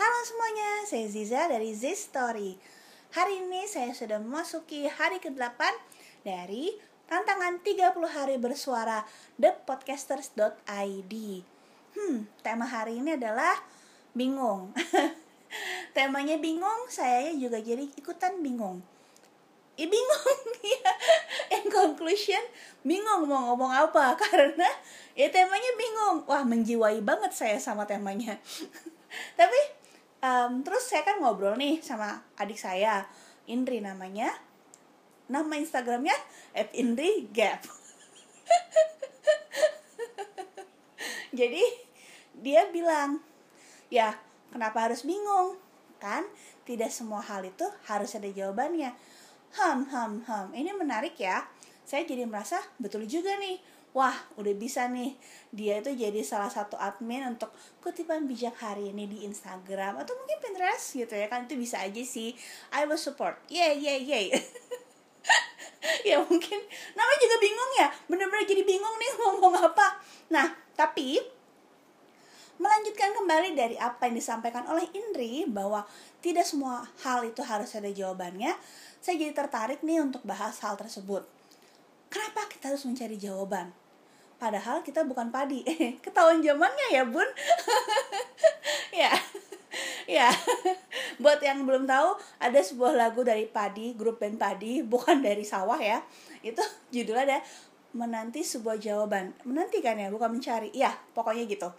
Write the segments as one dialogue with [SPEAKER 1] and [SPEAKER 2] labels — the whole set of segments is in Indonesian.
[SPEAKER 1] Halo semuanya, saya Ziza dari Z Story. Hari ini saya sudah memasuki hari ke-8 dari tantangan 30 hari bersuara thepodcasters.id. Hmm, tema hari ini adalah bingung. Temanya bingung, saya juga jadi ikutan bingung. Ya bingung ya. In conclusion, bingung mau ngomong apa karena ya temanya bingung. Wah, menjiwai banget saya sama temanya. Tapi um, terus saya kan ngobrol nih sama adik saya Indri namanya. Nama Instagramnya Indri Gap. Jadi dia bilang ya kenapa harus bingung? Kan tidak semua hal itu harus ada jawabannya. Ham ham ham ini menarik ya. Saya jadi merasa betul juga nih wah udah bisa nih. Dia itu jadi salah satu admin untuk kutipan bijak hari ini di Instagram atau mungkin Pinterest gitu ya kan itu bisa aja sih. I will support. Yeah yeah yeah ya mungkin. Namanya juga bingung ya bener-bener jadi bingung nih ngomong apa. Nah tapi melanjutkan kembali dari apa yang disampaikan oleh Indri bahwa tidak semua hal itu harus ada jawabannya saya jadi tertarik nih untuk bahas hal tersebut. Kenapa kita harus mencari jawaban. Padahal kita bukan padi. Ketahuan zamannya ya bun. Ya. Ya. Buat yang belum tahu ada sebuah lagu dari padi grup band padi bukan dari sawah ya. Itu judulnya ada menanti sebuah jawaban. Menanti kan ya bukan mencari. Ya pokoknya gitu.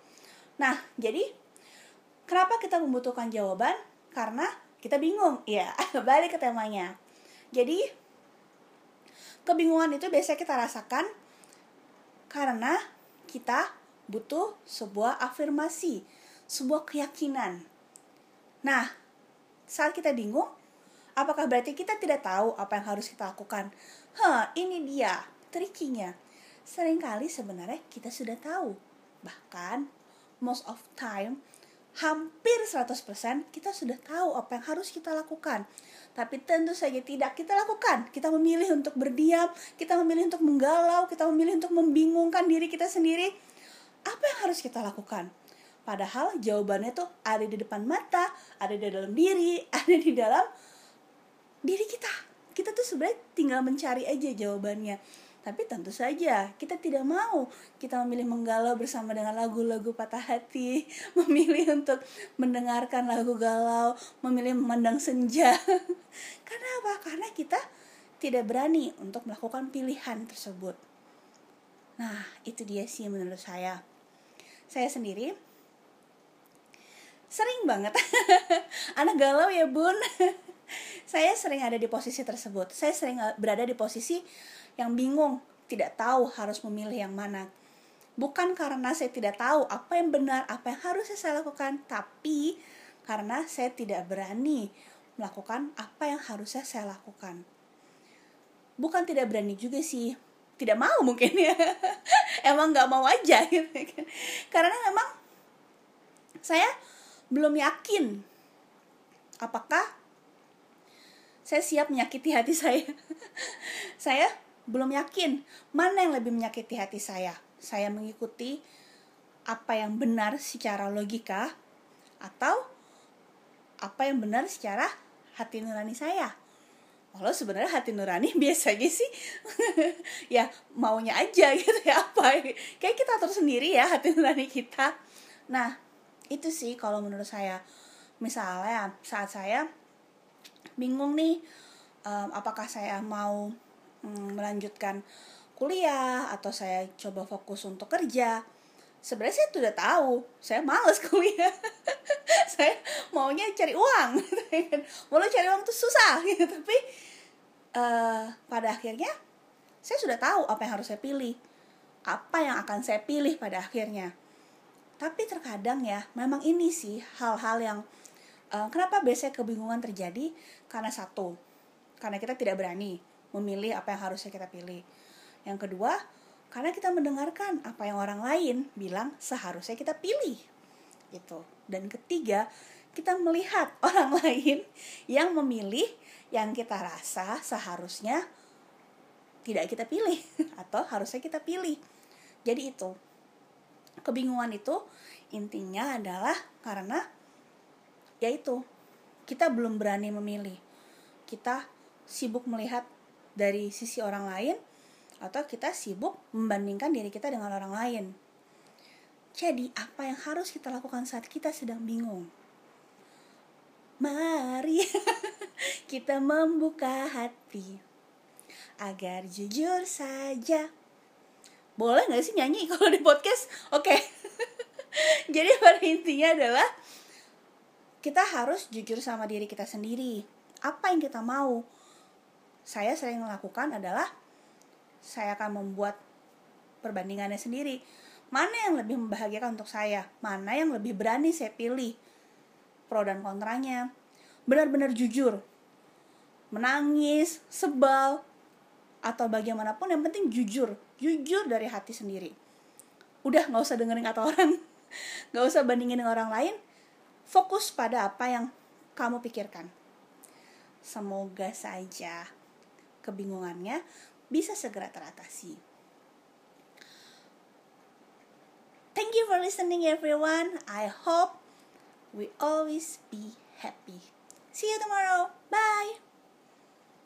[SPEAKER 1] Nah jadi kenapa kita membutuhkan jawaban? Karena kita bingung. Ya balik ke temanya. Jadi kebingungan itu biasanya kita rasakan karena kita butuh sebuah afirmasi, sebuah keyakinan. Nah, saat kita bingung, apakah berarti kita tidak tahu apa yang harus kita lakukan? Hah, ini dia trikinya. Seringkali sebenarnya kita sudah tahu. Bahkan, most of time, hampir 100% kita sudah tahu apa yang harus kita lakukan. Tapi tentu saja tidak kita lakukan. Kita memilih untuk berdiam, kita memilih untuk menggalau, kita memilih untuk membingungkan diri kita sendiri. Apa yang harus kita lakukan? Padahal jawabannya tuh ada di depan mata, ada di dalam diri, ada di dalam diri kita. Kita tuh sebenarnya tinggal mencari aja jawabannya. Tapi tentu saja kita tidak mau kita memilih menggalau bersama dengan lagu-lagu patah hati, memilih untuk mendengarkan lagu galau, memilih memandang senja. Karena apa? Karena kita tidak berani untuk melakukan pilihan tersebut. Nah, itu dia sih menurut saya. Saya sendiri sering banget anak galau ya bun saya sering ada di posisi tersebut saya sering berada di posisi yang bingung, tidak tahu harus memilih yang mana. Bukan karena saya tidak tahu apa yang benar, apa yang harus saya lakukan, tapi karena saya tidak berani melakukan apa yang harusnya saya lakukan. Bukan tidak berani juga sih, tidak mau mungkin ya. emang nggak mau aja gitu kan. Karena memang saya belum yakin apakah saya siap menyakiti hati saya. saya belum yakin mana yang lebih menyakiti hati saya. Saya mengikuti apa yang benar secara logika atau apa yang benar secara hati nurani saya. Walau sebenarnya hati nurani biasanya sih ya maunya aja gitu ya apa kayak kita atur sendiri ya hati nurani kita. Nah itu sih kalau menurut saya misalnya saat saya bingung nih um, apakah saya mau hmm, melanjutkan kuliah atau saya coba fokus untuk kerja? Sebenarnya saya sudah tahu. Saya males kuliah. Saya maunya cari uang mau cari uang tuh susah gitu. Tapi uh, pada akhirnya saya sudah tahu apa yang harus saya pilih. Apa yang akan saya pilih pada akhirnya. Tapi terkadang ya memang ini sih hal-hal yang uh, kenapa biasanya kebingungan terjadi karena satu karena kita tidak berani memilih apa yang harusnya kita pilih. Yang kedua, karena kita mendengarkan apa yang orang lain bilang seharusnya kita pilih. Gitu. Dan ketiga, kita melihat orang lain yang memilih yang kita rasa seharusnya tidak kita pilih atau harusnya kita pilih. Jadi itu. Kebingungan itu intinya adalah karena yaitu kita belum berani memilih. Kita sibuk melihat dari sisi orang lain atau kita sibuk membandingkan diri kita dengan orang lain. Jadi apa yang harus kita lakukan saat kita sedang bingung? Mari kita membuka hati agar jujur saja. Boleh nggak sih nyanyi kalau di podcast? Oke. Okay. jadi pada intinya adalah kita harus jujur sama diri kita sendiri. Apa yang kita mau? Saya sering melakukan adalah saya akan membuat perbandingannya sendiri. Mana yang lebih membahagiakan untuk saya? Mana yang lebih berani saya pilih? Pro dan kontranya. Benar-benar jujur. Menangis sebal atau bagaimanapun yang penting jujur. Jujur dari hati sendiri. Udah nggak usah dengerin kata orang. Nggak usah bandingin dengan orang lain fokus pada apa yang kamu pikirkan. Semoga saja kebingungannya bisa segera teratasi. Thank you for listening everyone. I hope we always be happy. See you tomorrow. Bye